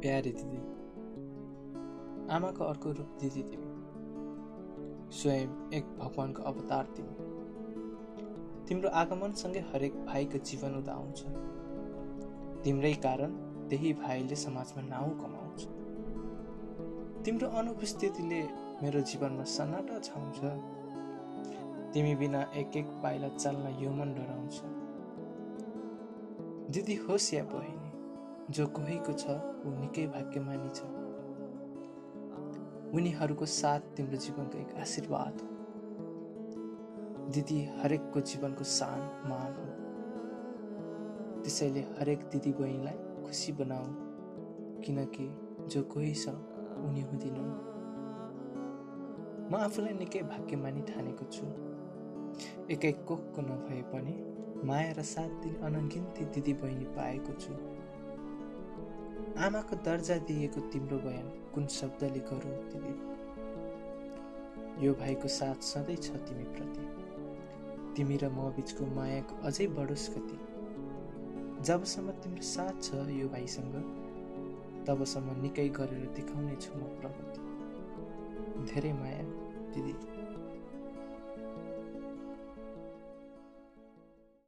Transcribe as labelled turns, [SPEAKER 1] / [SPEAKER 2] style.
[SPEAKER 1] प्यारे दिदी। आमाको अर्को रूप दिदी तिमी। स्वयं एक भगवानको अवतार तिमी। तिम्रो आगमनसँगै हरेक भाइको जीवन उदाउँछ तिम्रै कारण त्यही भाइले समाजमा नाउँ कमाउँछ। तिम्रो अनुपस्थितिले मेरो जीवनमा सन्नाटा छाउँछ। तिमी बिना एक एक पाइला चल्न यो मन डराउँछ। दिदी होस् या बहिनी जो कोहीको छ ऊ निकै भाग्यमानी छ। उनीहरूको साथ तिम्रो जीवनको एक आशीर्वाद हो। दिदी हरेकको जीवनको सान मान हो। त्यसैले हरेक दिदी बहिनीलाई खुसी बनाऊ किनकि जो कोही छ उनी हुँदिनन्। म आफूलाई निकै भाग्यमानी ठानेको छु। एक एक कोखको नभए पनि माया र साथ दिने अनगिन्ती दिदी बहिनी पाएको छु। आमाको दर्जा दिएको तिम्रो बयान कुन शब्दले गरौँ दिदी यो भाइको साथ सधैँ छ तिमी प्रति तिमी र म बिचको मायाको अझै बढोस् कति जबसम्म तिम्रो साथ छ यो भाइसँग तबसम्म निकै गरेर देखाउने छु म प्रगति। धेरै माया